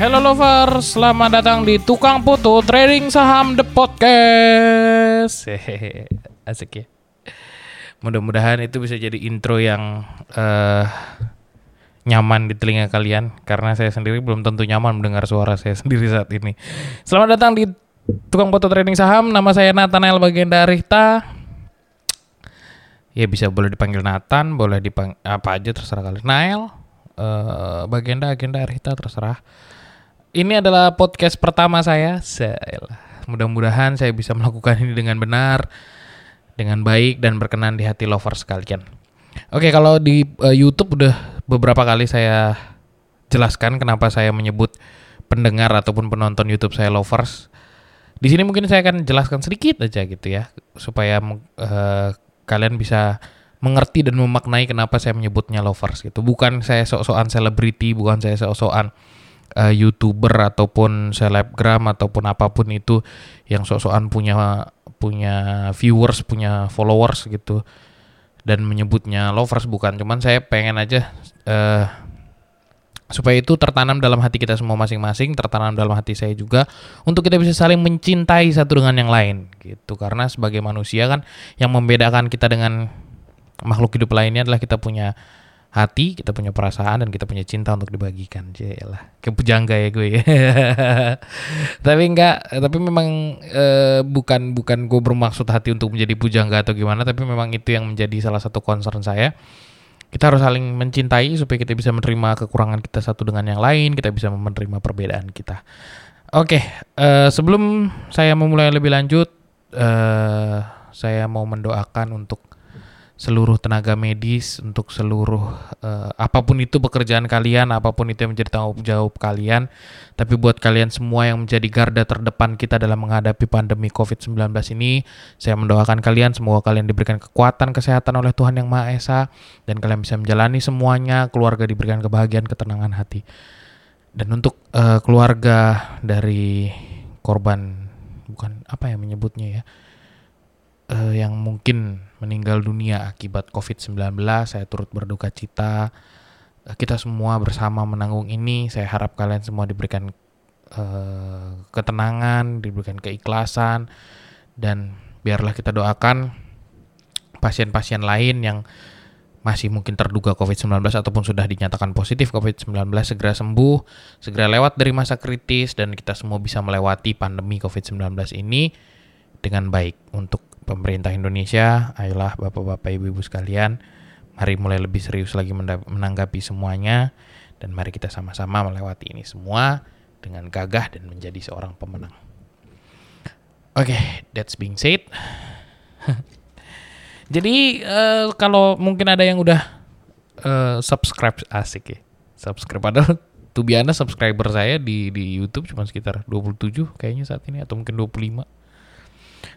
Hello lovers, selamat datang di Tukang Foto Trading Saham The Podcast. Hehehe, asik ya. Mudah-mudahan itu bisa jadi intro yang eh, nyaman di telinga kalian karena saya sendiri belum tentu nyaman mendengar suara saya sendiri saat ini. Selamat datang di Tukang Foto Trading Saham. Nama saya Nathanael Bagenda Rihta. Ya bisa boleh dipanggil Nathan, boleh dipanggil apa aja terserah kalian. Nael, eh, Bagenda, Agenda, Rihta terserah. Ini adalah podcast pertama saya. Mudah-mudahan saya bisa melakukan ini dengan benar, dengan baik dan berkenan di hati lovers sekalian. Oke, kalau di eh, YouTube udah beberapa kali saya jelaskan kenapa saya menyebut pendengar ataupun penonton YouTube saya lovers. Di sini mungkin saya akan jelaskan sedikit aja gitu ya, supaya eh, kalian bisa mengerti dan memaknai kenapa saya menyebutnya lovers gitu. Bukan saya sok-sokan selebriti, bukan saya sok-sokan eh, youtuber ataupun selebgram ataupun apa pun itu yang sok-sokan punya punya viewers, punya followers gitu dan menyebutnya lovers bukan. Cuman saya pengen aja eh, supaya itu tertanam dalam hati kita semua masing-masing, tertanam dalam hati saya juga untuk kita bisa saling mencintai satu dengan yang lain gitu. Karena sebagai manusia kan yang membedakan kita dengan makhluk hidup lainnya adalah kita punya hati, kita punya perasaan dan kita punya cinta untuk dibagikan. Jelah, kepujangga ya gue. tapi enggak, tapi memang eh, bukan bukan gue bermaksud hati untuk menjadi pujangga atau gimana, tapi memang itu yang menjadi salah satu concern saya. Kita harus saling mencintai supaya kita bisa menerima kekurangan kita satu dengan yang lain, kita bisa menerima perbedaan kita. Oke, eh, sebelum saya memulai lebih lanjut, eh, saya mau mendoakan untuk seluruh tenaga medis untuk seluruh eh, apa pun itu pekerjaan kalian, apa pun itu yang menjadi tanggung jawab kalian. Tapi buat kalian semua yang menjadi garda terdepan kita dalam menghadapi pandemi COVID-19 ini, saya mendoakan kalian semoga kalian diberikan kekuatan kesehatan oleh Tuhan Yang Maha Esa dan kalian bisa menjalani semuanya, keluarga diberikan kebahagiaan, ketenangan hati. Dan untuk eh, keluarga dari korban bukan apa ya menyebutnya ya eh, yang mungkin meninggal dunia akibat COVID-19. Saya turut berduka cita. Eh, Kita semua bersama menanggung ini. Saya harap kalian semua diberikan eh, ketenangan, diberikan keikhlasan, dan biarlah kita doakan pasien-pasien lain yang masih mungkin terduga COVID-19 ataupun sudah dinyatakan positif COVID-19 segera sembuh, segera lewat dari masa kritis dan kita semua bisa melewati pandemi COVID-19 ini dengan baik untuk pemerintah Indonesia. Ayolah Bapak-bapak Ibu-ibu sekalian, mari mulai lebih serius lagi menanggapi semuanya dan mari kita sama-sama melewati ini semua dengan gagah dan menjadi seorang pemenang. Oke, that's being said. Jadi eh, kalau mungkin ada yang udah eh, subscribe asik ya. Subscribe padahal honest, subscriber saya di di YouTube cuma sekitar 27 kayaknya saat ini atau mungkin 25.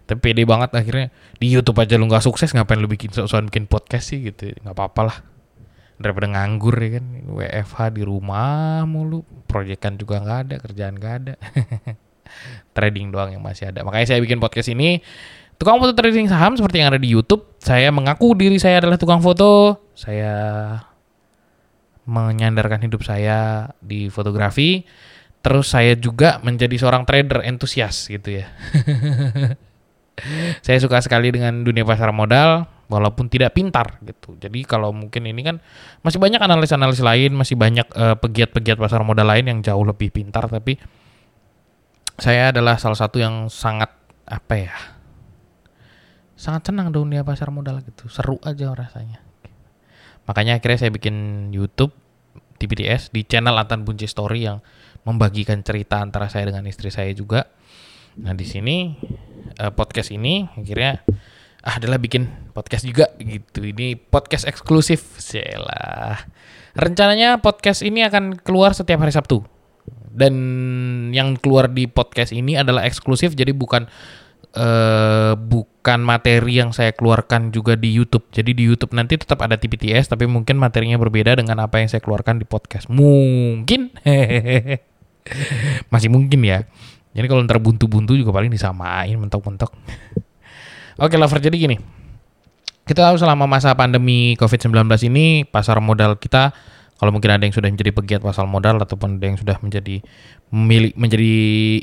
Tapi pede banget akhirnya di YouTube aja lu nggak sukses ngapain lu bikin soal bikin podcast sih gitu. nggak apa-apa lah. Daripada nganggur ya kan WFH di rumah mulu, proyekan juga nggak ada, kerjaan nggak ada. Trading doang yang masih ada. Makanya saya bikin podcast ini Tukang foto trading saham seperti yang ada di YouTube. Saya mengaku diri saya adalah tukang foto. Saya menyandarkan hidup saya di fotografi. Terus saya juga menjadi seorang trader entusias gitu ya. saya suka sekali dengan dunia pasar modal walaupun tidak pintar gitu. Jadi kalau mungkin ini kan masih banyak analis-analis lain, masih banyak eh, pegiat-pegiat pasar modal lain yang jauh lebih pintar tapi saya adalah salah satu yang sangat apa ya? sangat senang dunia pasar modal gitu seru aja rasanya makanya akhirnya saya bikin YouTube di BTS di channel Atan Bunci Story yang membagikan cerita antara saya dengan istri saya juga nah di sini eh, podcast ini akhirnya ah adalah bikin podcast juga gitu ini podcast eksklusif Selah. rencananya podcast ini akan keluar setiap hari Sabtu dan yang keluar di podcast ini adalah eksklusif jadi bukan eh bukan materi yang saya keluarkan juga di YouTube. Jadi di YouTube nanti tetap ada TPTS tapi mungkin materinya berbeda dengan apa yang saya keluarkan di podcast. Mungkin. Masih mungkin ya. Jadi kalau ntar buntu-buntu juga paling disamain mentok-mentok. Oke lover jadi gini. Kita tahu selama masa pandemi COVID-19 ini pasar modal kita Kalau mungkin ada yang sudah menjadi pegiat pasar modal ataupun ada yang sudah menjadi milik menjadi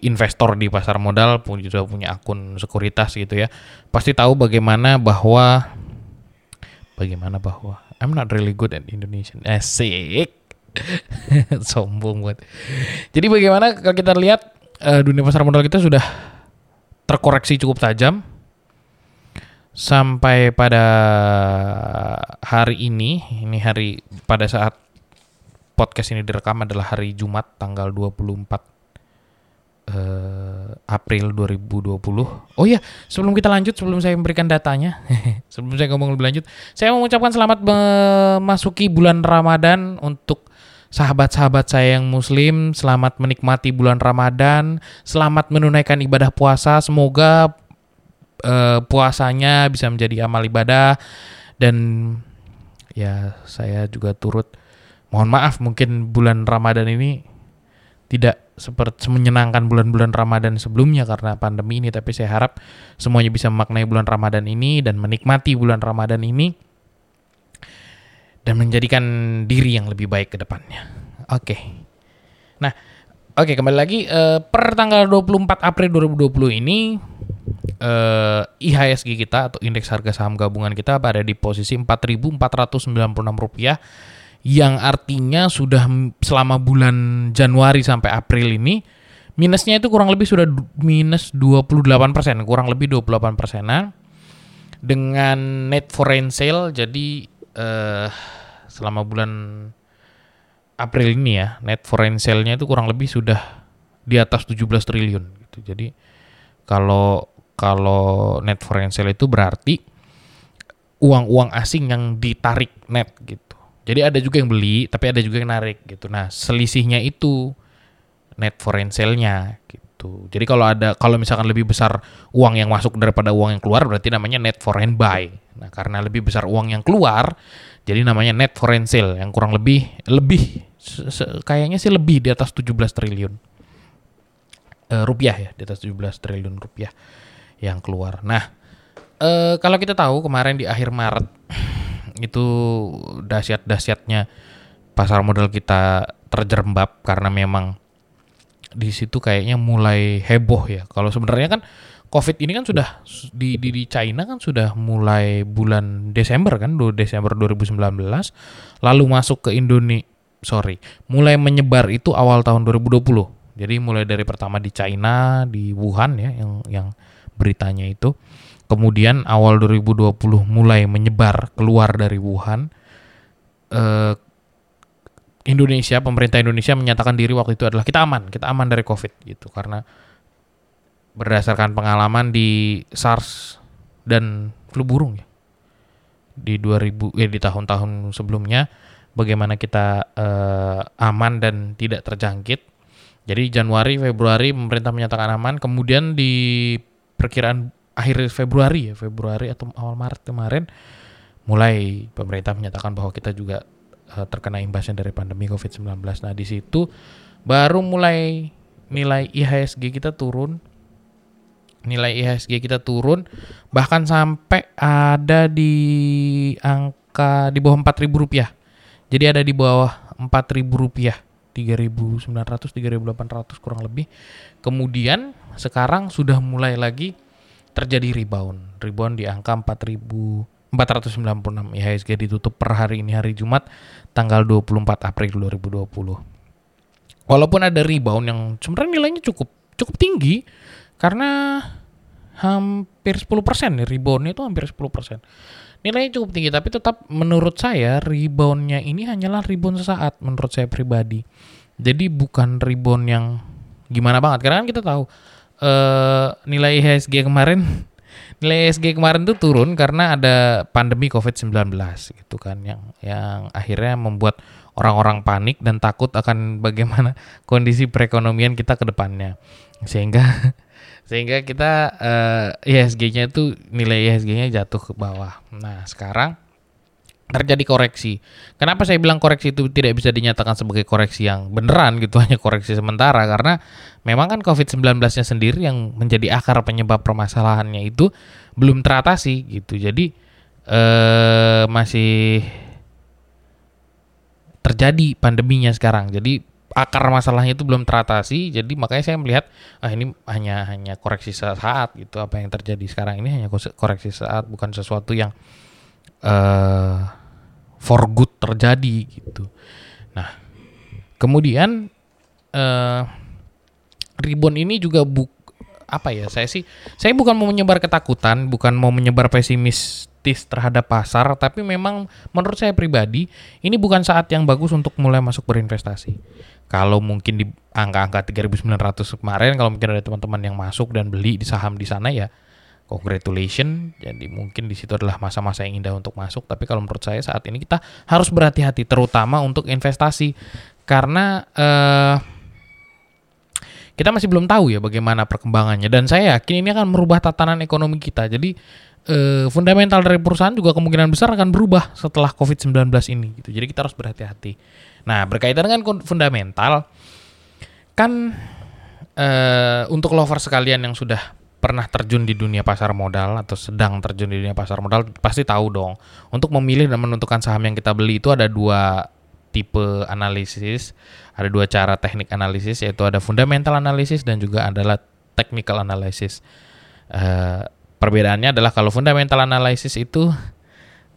investor di pasar modal, pun juga punya akun sekuritas gitu ya, pasti tahu bagaimana bahwa bagaimana bahwa I'm not really good at Indonesian. Asik. Sombong buat. Jadi bagaimana kalau kita lihat uh, dunia pasar modal kita sudah terkoreksi cukup tajam sampai pada hari ini, ini hari pada saat podcast ini direkam adalah hari Jumat tanggal 24 uh, April 2020. Oh iya, sebelum kita lanjut, sebelum saya memberikan datanya, sebelum saya ngomong lebih lanjut, saya mengucapkan selamat memasuki bulan Ramadan untuk sahabat-sahabat saya yang muslim, selamat menikmati bulan Ramadan, selamat menunaikan ibadah puasa, semoga uh, puasanya bisa menjadi amal ibadah. Dan ya saya juga turut mohon maaf mungkin bulan Ramadan ini tidak seperti menyenangkan bulan-bulan Ramadan sebelumnya karena pandemi ini. Tapi saya harap semuanya bisa memaknai bulan Ramadan ini dan menikmati bulan Ramadan ini dan menjadikan diri yang lebih baik ke depannya. Oke. Okay. Nah, oke okay, kembali lagi uh, per tanggal 24 April 2020 ini uh, IHSG kita atau indeks harga saham gabungan kita berada di posisi 4.496 rupiah yang artinya sudah selama bulan Januari sampai April ini minusnya itu kurang lebih sudah minus 28 persen, kurang lebih 28 persenan dengan net foreign sale jadi uh, selama bulan April ini ya net foreign sale-nya itu kurang lebih sudah di atas 17 triliun gitu. Jadi kalau kalau net foreign sale itu berarti uang-uang asing yang ditarik net gitu. Jadi ada juga yang beli, tapi ada juga yang narik gitu. Nah, selisihnya itu net foreign sale-nya gitu. Jadi kalau ada kalau misalkan lebih besar uang yang masuk daripada uang yang keluar berarti namanya net foreign buy. Nah, karena lebih besar uang yang keluar, jadi namanya net foreign sale yang kurang lebih lebih kayaknya sih lebih di atas 17 triliun. Uh, rupiah ya, di atas 17 triliun rupiah yang keluar. Nah, uh, kalau kita tahu kemarin di akhir Maret itu dahsyat-dahsyatnya pasar modal kita terjerembab karena memang di situ kayaknya mulai heboh ya. Kalau sebenarnya kan COVID ini kan sudah di, di di China kan sudah mulai bulan Desember kan, Desember 2019, lalu masuk ke Indonesia, sorry, mulai menyebar itu awal tahun 2020. Jadi mulai dari pertama di China, di Wuhan ya, yang yang beritanya itu. Kemudian awal 2020 mulai menyebar keluar dari Wuhan, eh, Indonesia, pemerintah Indonesia menyatakan diri waktu itu adalah kita aman, kita aman dari COVID gitu. Karena berdasarkan pengalaman di SARS dan flu burung ya di 2000 ya di tahun-tahun sebelumnya bagaimana kita eh, aman dan tidak terjangkit. Jadi Januari, Februari pemerintah menyatakan aman, kemudian di perkiraan akhir Februari ya Februari atau awal Maret kemarin mulai pemerintah menyatakan bahwa kita juga uh, terkena imbasnya dari pandemi COVID-19. Nah di situ baru mulai nilai IHSG kita turun nilai IHSG kita turun bahkan sampai ada di angka di bawah 4000 rupiah jadi ada di bawah 4000 rupiah 3900 3800 kurang lebih kemudian sekarang sudah mulai lagi terjadi rebound. Rebound di angka 4.496 IHSG ditutup per hari ini hari Jumat tanggal 24 April 2020. Walaupun ada rebound yang sebenarnya nilainya cukup cukup tinggi karena hampir 10% nih reboundnya itu hampir 10%. Nilainya cukup tinggi tapi tetap menurut saya reboundnya ini hanyalah rebound sesaat menurut saya pribadi. Jadi bukan rebound yang gimana banget karena kan kita tahu uh, nilai IHSG kemarin nilai IHSG kemarin tuh turun karena ada pandemi COVID-19 gitu kan yang yang akhirnya membuat orang-orang panik dan takut akan bagaimana kondisi perekonomian kita ke depannya. Sehingga sehingga kita uh, IHSG-nya itu nilai IHSG-nya jatuh ke bawah. Nah, sekarang terjadi koreksi. Kenapa saya bilang koreksi itu tidak bisa dinyatakan sebagai koreksi yang beneran gitu hanya koreksi sementara karena memang kan COVID-19-nya sendiri yang menjadi akar penyebab permasalahannya itu belum teratasi gitu. Jadi eh masih terjadi pandeminya sekarang. Jadi akar masalahnya itu belum teratasi. Jadi makanya saya melihat ah ini hanya hanya koreksi saat gitu. Apa yang terjadi sekarang ini hanya koreksi saat, bukan sesuatu yang uh, for good terjadi gitu. Nah, kemudian uh, ribon ini juga buk apa ya saya sih saya bukan mau menyebar ketakutan bukan mau menyebar pesimistis terhadap pasar tapi memang menurut saya pribadi ini bukan saat yang bagus untuk mulai masuk berinvestasi. Kalau mungkin di angka-angka 3.900 kemarin kalau mungkin ada teman-teman yang masuk dan beli di saham di sana ya congratulation. Jadi mungkin di situ adalah masa-masa yang indah untuk masuk. Tapi kalau menurut saya saat ini kita harus berhati-hati terutama untuk investasi. Karena eh, kita masih belum tahu ya bagaimana perkembangannya dan saya yakin ini akan merubah tatanan ekonomi kita. Jadi eh, fundamental dari perusahaan juga kemungkinan besar akan berubah setelah COVID-19 ini gitu. Jadi kita harus berhati-hati. Nah, berkaitan dengan fundamental kan eh, untuk lover sekalian yang sudah pernah terjun di dunia pasar modal atau sedang terjun di dunia pasar modal pasti tahu dong. Untuk memilih dan menentukan saham yang kita beli itu ada dua tipe analisis, ada dua cara teknik analisis yaitu ada fundamental analisis dan juga adalah technical analysis. Uh, perbedaannya adalah kalau fundamental analysis itu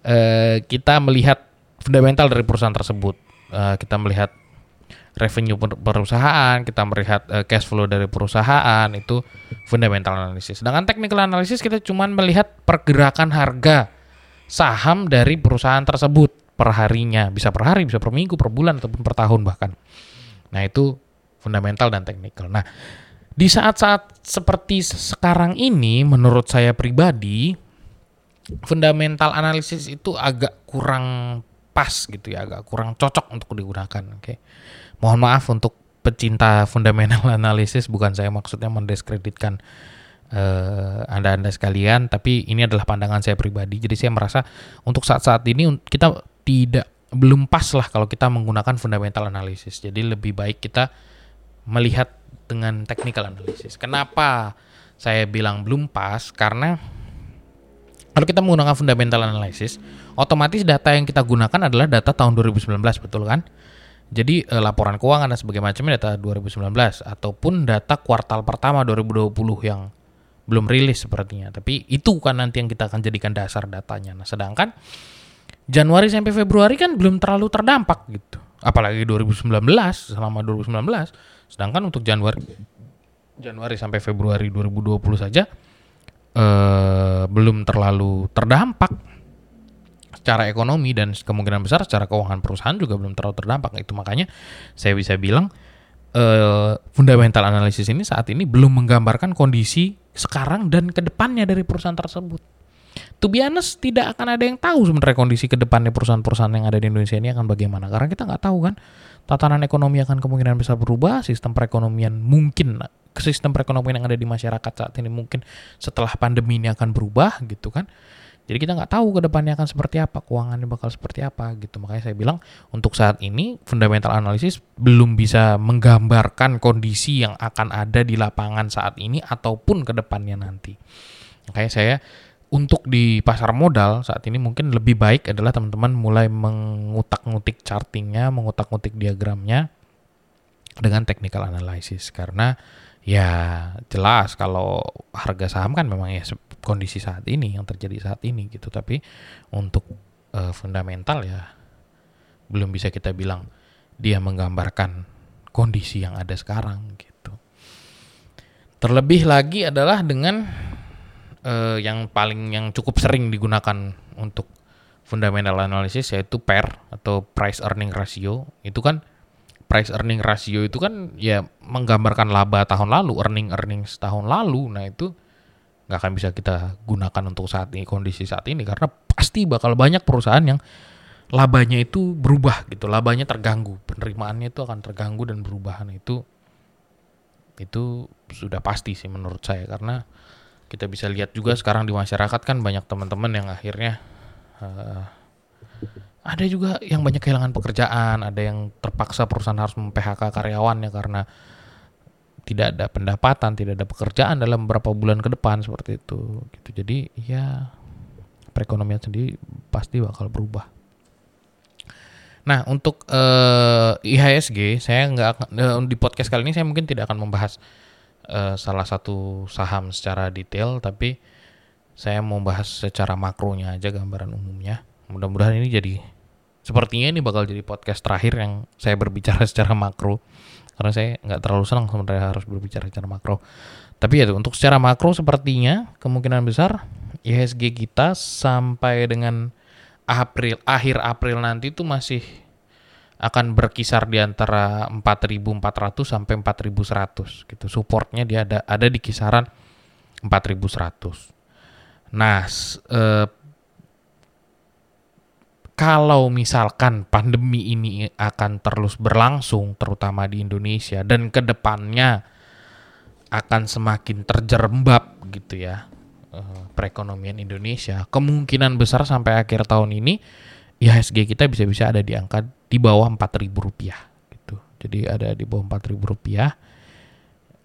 uh, kita melihat fundamental dari perusahaan tersebut. Uh, kita melihat revenue perusahaan, kita melihat uh, cash flow dari perusahaan itu fundamental analysis. Sedangkan technical analysis kita cuma melihat pergerakan harga saham dari perusahaan tersebut per harinya, bisa per hari, bisa per minggu, per bulan ataupun per tahun bahkan. Nah, itu fundamental dan teknikal. Nah, di saat-saat seperti sekarang ini menurut saya pribadi fundamental analisis itu agak kurang pas gitu ya, agak kurang cocok untuk digunakan, oke. Mohon maaf untuk pecinta fundamental analisis bukan saya maksudnya mendiskreditkan uh, anda-anda sekalian, tapi ini adalah pandangan saya pribadi. Jadi saya merasa untuk saat-saat ini kita tidak belum pas lah kalau kita menggunakan fundamental analysis. Jadi lebih baik kita melihat dengan technical analysis. Kenapa saya bilang belum pas? Karena kalau kita menggunakan fundamental analysis, otomatis data yang kita gunakan adalah data tahun 2019, betul kan? Jadi eh, laporan keuangan dan sebagainya macamnya data 2019 ataupun data kuartal pertama 2020 yang belum rilis sepertinya. Tapi itu kan nanti yang kita akan jadikan dasar datanya. Nah, sedangkan Januari sampai Februari kan belum terlalu terdampak gitu. Apalagi 2019 selama 2019. Sedangkan untuk Januari Januari sampai Februari 2020 saja eh, belum terlalu terdampak secara ekonomi dan kemungkinan besar secara keuangan perusahaan juga belum terlalu terdampak. Itu makanya saya bisa bilang eh, fundamental analisis ini saat ini belum menggambarkan kondisi sekarang dan ke depannya dari perusahaan tersebut to be honest tidak akan ada yang tahu sebenarnya kondisi ke depannya perusahaan-perusahaan yang ada di Indonesia ini akan bagaimana. Karena kita nggak tahu kan? Tatanan ekonomi akan kemungkinan bisa berubah sistem perekonomian mungkin sistem perekonomian yang ada di masyarakat saat ini mungkin setelah pandemi ini akan berubah gitu kan? Jadi kita nggak tahu ke depannya akan seperti apa keuangannya bakal seperti apa gitu. Makanya saya bilang untuk saat ini fundamental analisis belum bisa menggambarkan kondisi yang akan ada di lapangan saat ini ataupun ke depannya nanti. Makanya saya untuk di pasar modal saat ini mungkin lebih baik adalah teman-teman mulai mengutak-ngutik chartingnya, mengutak-ngutik diagramnya dengan technical analysis karena ya jelas kalau harga saham kan memang ya kondisi saat ini yang terjadi saat ini gitu tapi untuk uh, fundamental ya belum bisa kita bilang dia menggambarkan kondisi yang ada sekarang gitu. Terlebih lagi adalah dengan uh, yang paling yang cukup sering digunakan untuk fundamental analysis yaitu PER atau price earning ratio. Itu kan price earning ratio itu kan ya menggambarkan laba tahun lalu, earning earnings tahun lalu. Nah, itu nggak akan bisa kita gunakan untuk saat ini kondisi saat ini karena pasti bakal banyak perusahaan yang labanya itu berubah gitu, labanya terganggu, penerimaannya itu akan terganggu dan berubah. Nah, itu itu sudah pasti sih menurut saya karena kita bisa lihat juga sekarang di masyarakat kan banyak teman-teman yang akhirnya uh, ada juga yang banyak kehilangan pekerjaan, ada yang terpaksa perusahaan harus mem-PHK karyawannya karena tidak ada pendapatan, tidak ada pekerjaan dalam beberapa bulan ke depan seperti itu. Gitu. Jadi ya perekonomian sendiri pasti bakal berubah. Nah, untuk uh, IHSG saya nggak uh, di podcast kali ini saya mungkin tidak akan membahas uh, salah satu saham secara detail, tapi saya mau bahas secara makronya aja gambaran umumnya. Mudah-mudahan ini jadi sepertinya ini bakal jadi podcast terakhir yang saya berbicara secara makro karena saya nggak terlalu senang sebenarnya harus berbicara secara makro. Tapi ya untuk secara makro sepertinya kemungkinan besar IHSG kita sampai dengan April akhir April nanti itu masih akan berkisar di antara 4.400 sampai 4.100 gitu. Supportnya dia ada ada di kisaran 4.100. Nah, eh, kalau misalkan pandemi ini akan terus berlangsung, terutama di Indonesia dan ke depannya akan semakin terjerembab gitu ya uh, perekonomian Indonesia, kemungkinan besar sampai akhir tahun ini IHSG kita bisa-bisa ada di angka di bawah rp rupiah gitu. Jadi ada di bawah rp rupiah.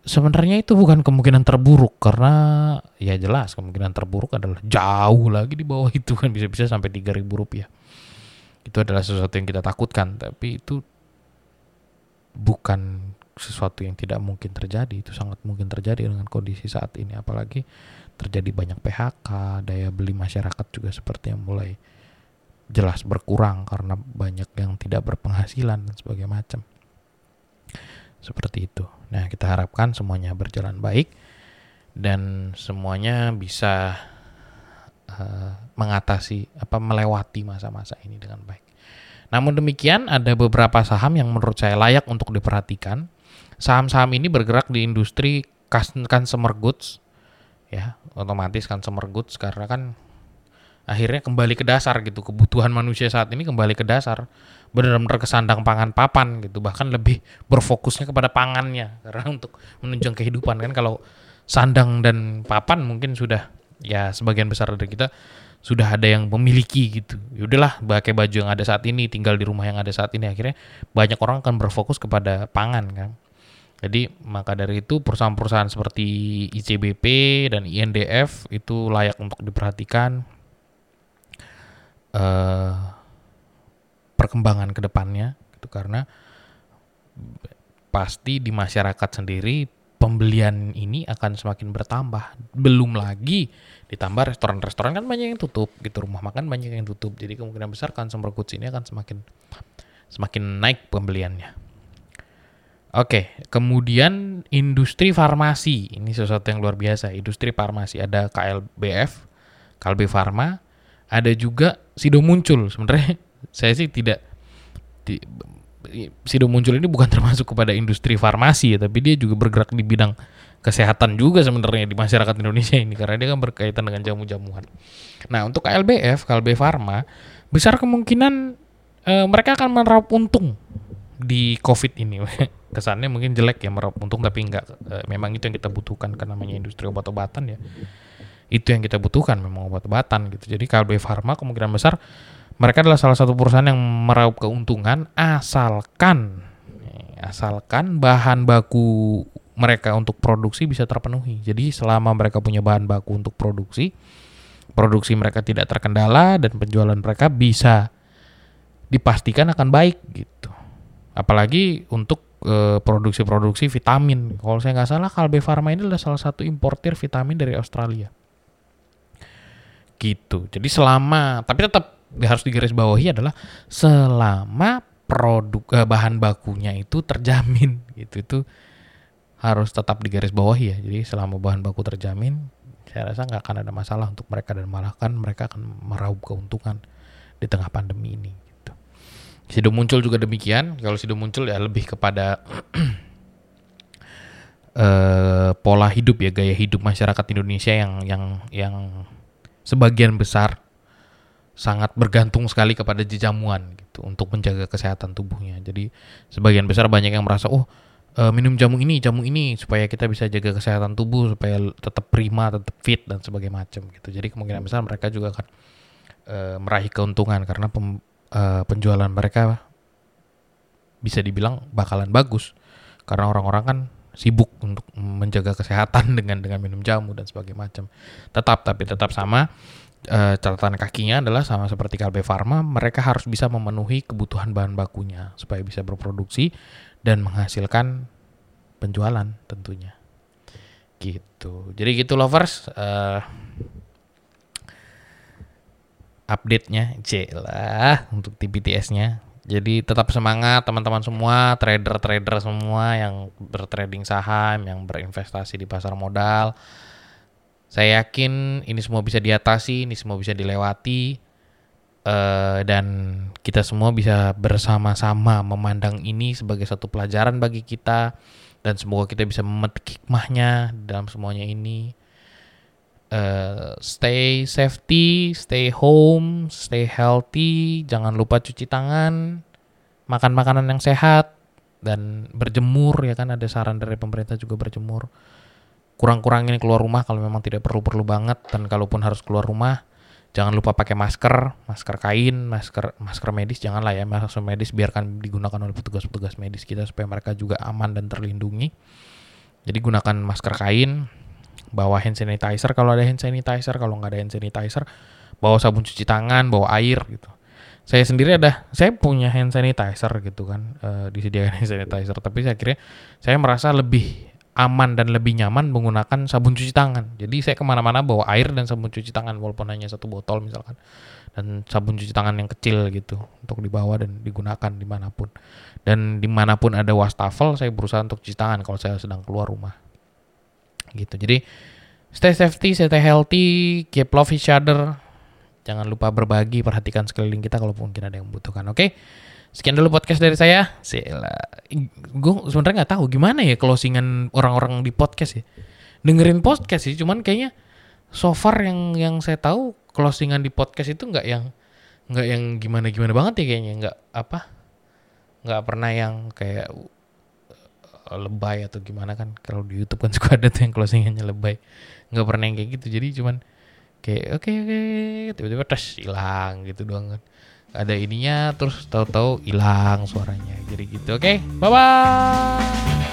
Sebenarnya itu bukan kemungkinan terburuk karena ya jelas kemungkinan terburuk adalah jauh lagi di bawah itu kan bisa-bisa sampai rp rupiah. Itu adalah sesuatu yang kita takutkan, tapi itu bukan sesuatu yang tidak mungkin terjadi itu sangat mungkin terjadi dengan kondisi saat ini apalagi terjadi banyak PHK daya beli masyarakat juga seperti yang mulai jelas berkurang karena banyak yang tidak berpenghasilan dan sebagainya macam. Seperti itu. Nah kita harapkan semuanya berjalan baik dan semuanya bisa uh, mengatasi apa melewati masa-masa ini dengan baik. Namun demikian ada beberapa saham yang menurut saya layak untuk diperhatikan. Saham-saham ini bergerak di industri consumer goods ya otomatis consumer goods karena kan akhirnya kembali ke dasar gitu. Kebutuhan manusia saat ini kembali ke dasar. Benar-benar kesandang pangan papan gitu. Bahkan lebih berfokusnya kepada pangannya. Karena untuk menunjang kehidupan kan kalau sandang dan papan mungkin sudah ya sebagian besar dari kita sudah ada yang memiliki gitu. Yaudahlah pakai baju yang ada saat ini tinggal di rumah yang ada saat ini. Akhirnya banyak orang akan berfokus kepada pangan kan. Jadi maka dari itu perusahaan-perusahaan seperti ICBP dan INDF itu layak untuk diperhatikan uh, perkembangan ke depannya gitu karena pasti di masyarakat sendiri pembelian ini akan semakin bertambah. Belum lagi ditambah restoran-restoran kan banyak yang tutup gitu, rumah makan banyak yang tutup. Jadi kemungkinan besar consumer goods ini akan semakin semakin naik pembeliannya. Oke, kemudian industri farmasi. Ini sesuatu yang luar biasa. Industri farmasi ada KLBF, Kalbe Farma, ada juga Sido Muncul. Sebenarnya saya sih tidak di, Sido Muncul ini bukan termasuk kepada industri farmasi ya, tapi dia juga bergerak di bidang kesehatan juga sebenarnya di masyarakat Indonesia ini karena dia kan berkaitan dengan jamu-jamuan. Nah, untuk KLBF, Kalbe Farma, besar kemungkinan e, mereka akan meraup untung di COVID ini. kesannya mungkin jelek ya meraup untung tapi enggak e, memang itu yang kita butuhkan karena namanya industri obat-obatan ya itu yang kita butuhkan memang obat-obatan gitu jadi KLB Pharma kemungkinan besar mereka adalah salah satu perusahaan yang meraup keuntungan asalkan asalkan bahan baku mereka untuk produksi bisa terpenuhi jadi selama mereka punya bahan baku untuk produksi produksi mereka tidak terkendala dan penjualan mereka bisa dipastikan akan baik gitu apalagi untuk Eh, produksi-produksi vitamin. Kalau saya nggak salah, Kalbe Pharma ini adalah salah satu importir vitamin dari Australia. Gitu. Jadi selama, tapi tetap harus digarisbawahi adalah selama produk eh, bahan bakunya itu terjamin gitu itu harus tetap digarisbawahi ya. Jadi selama bahan baku terjamin, saya rasa nggak akan ada masalah untuk mereka dan malah kan mereka akan meraup keuntungan di tengah pandemi ini. Sido muncul juga demikian. Kalau Sido muncul ya lebih kepada uh, pola hidup ya gaya hidup masyarakat Indonesia yang yang yang sebagian besar sangat bergantung sekali kepada jamuan gitu untuk menjaga kesehatan tubuhnya. Jadi sebagian besar banyak yang merasa oh uh, minum jamu ini, jamu ini supaya kita bisa jaga kesehatan tubuh supaya tetap prima, tetap fit dan sebagainya macam gitu. Jadi kemungkinan besar mereka juga akan uh, meraih keuntungan karena pem, uh, penjualan mereka bisa dibilang bakalan bagus karena orang-orang kan sibuk untuk menjaga kesehatan dengan dengan minum jamu dan sebagainya macam. Tetap tapi tetap sama uh, catatan kakinya adalah sama seperti Kalbe Farma, mereka harus bisa memenuhi kebutuhan bahan bakunya supaya bisa berproduksi dan menghasilkan penjualan tentunya. Gitu. Jadi gitu lovers. Uh, update-nya, C lah untuk TPTS-nya. Jadi tetap semangat teman-teman semua, trader-trader semua yang bertrading saham, yang berinvestasi di pasar modal. Saya yakin ini semua bisa diatasi, ini semua bisa dilewati, uh, dan kita semua bisa bersama-sama memandang ini sebagai satu pelajaran bagi kita, dan semoga kita bisa memetik hikmahnya dalam semuanya ini. Uh, stay safety, stay home, stay healthy, jangan lupa cuci tangan, makan makanan yang sehat dan berjemur ya kan ada saran dari pemerintah juga berjemur. Kurang-kurangin keluar rumah kalau memang tidak perlu-perlu banget dan kalaupun harus keluar rumah jangan lupa pakai masker, masker kain, masker masker medis janganlah ya, masker medis biarkan digunakan oleh petugas-petugas medis kita supaya mereka juga aman dan terlindungi. Jadi gunakan masker kain, bawa hand sanitizer. Kalau ada hand sanitizer kalau nggak ada hand sanitizer bawa sabun cuci tangan bawa air gitu. Saya sendiri ada saya punya hand sanitizer gitu kan. Uh, disediakan hand sanitizer. Tapi saya kira saya merasa lebih aman dan lebih nyaman menggunakan sabun cuci tangan. Jadi saya ke mana-mana bawa air dan sabun cuci tangan walaupun hanya satu botol misalkan. Dan sabun cuci tangan yang kecil gitu untuk dibawa dan digunakan di mana pun. Dan di mana pun ada wastafel saya berusaha untuk cuci tangan kalau saya sedang keluar rumah gitu. Jadi stay safety, stay healthy, keep love each other. Jangan lupa berbagi, perhatikan sekeliling kita kalau mungkin ada yang membutuhkan. Oke. Okay? Sekian dulu podcast dari saya. Sila. Gue sebenarnya nggak tahu gimana ya closingan orang-orang di podcast ya. Dengerin podcast sih, cuman kayaknya so far yang yang saya tahu closingan di podcast itu nggak yang nggak yang gimana gimana banget ya kayaknya nggak apa nggak pernah yang kayak lebay atau gimana kan kalau di YouTube kan suka ada tuh yang closingannya lebay. Nggak pernah yang kayak gitu jadi cuman kayak oke okay, oke okay, tiba-tiba tes hilang gitu doang kan. Ada ininya terus tahu-tahu hilang suaranya jadi gitu oke okay, bye bye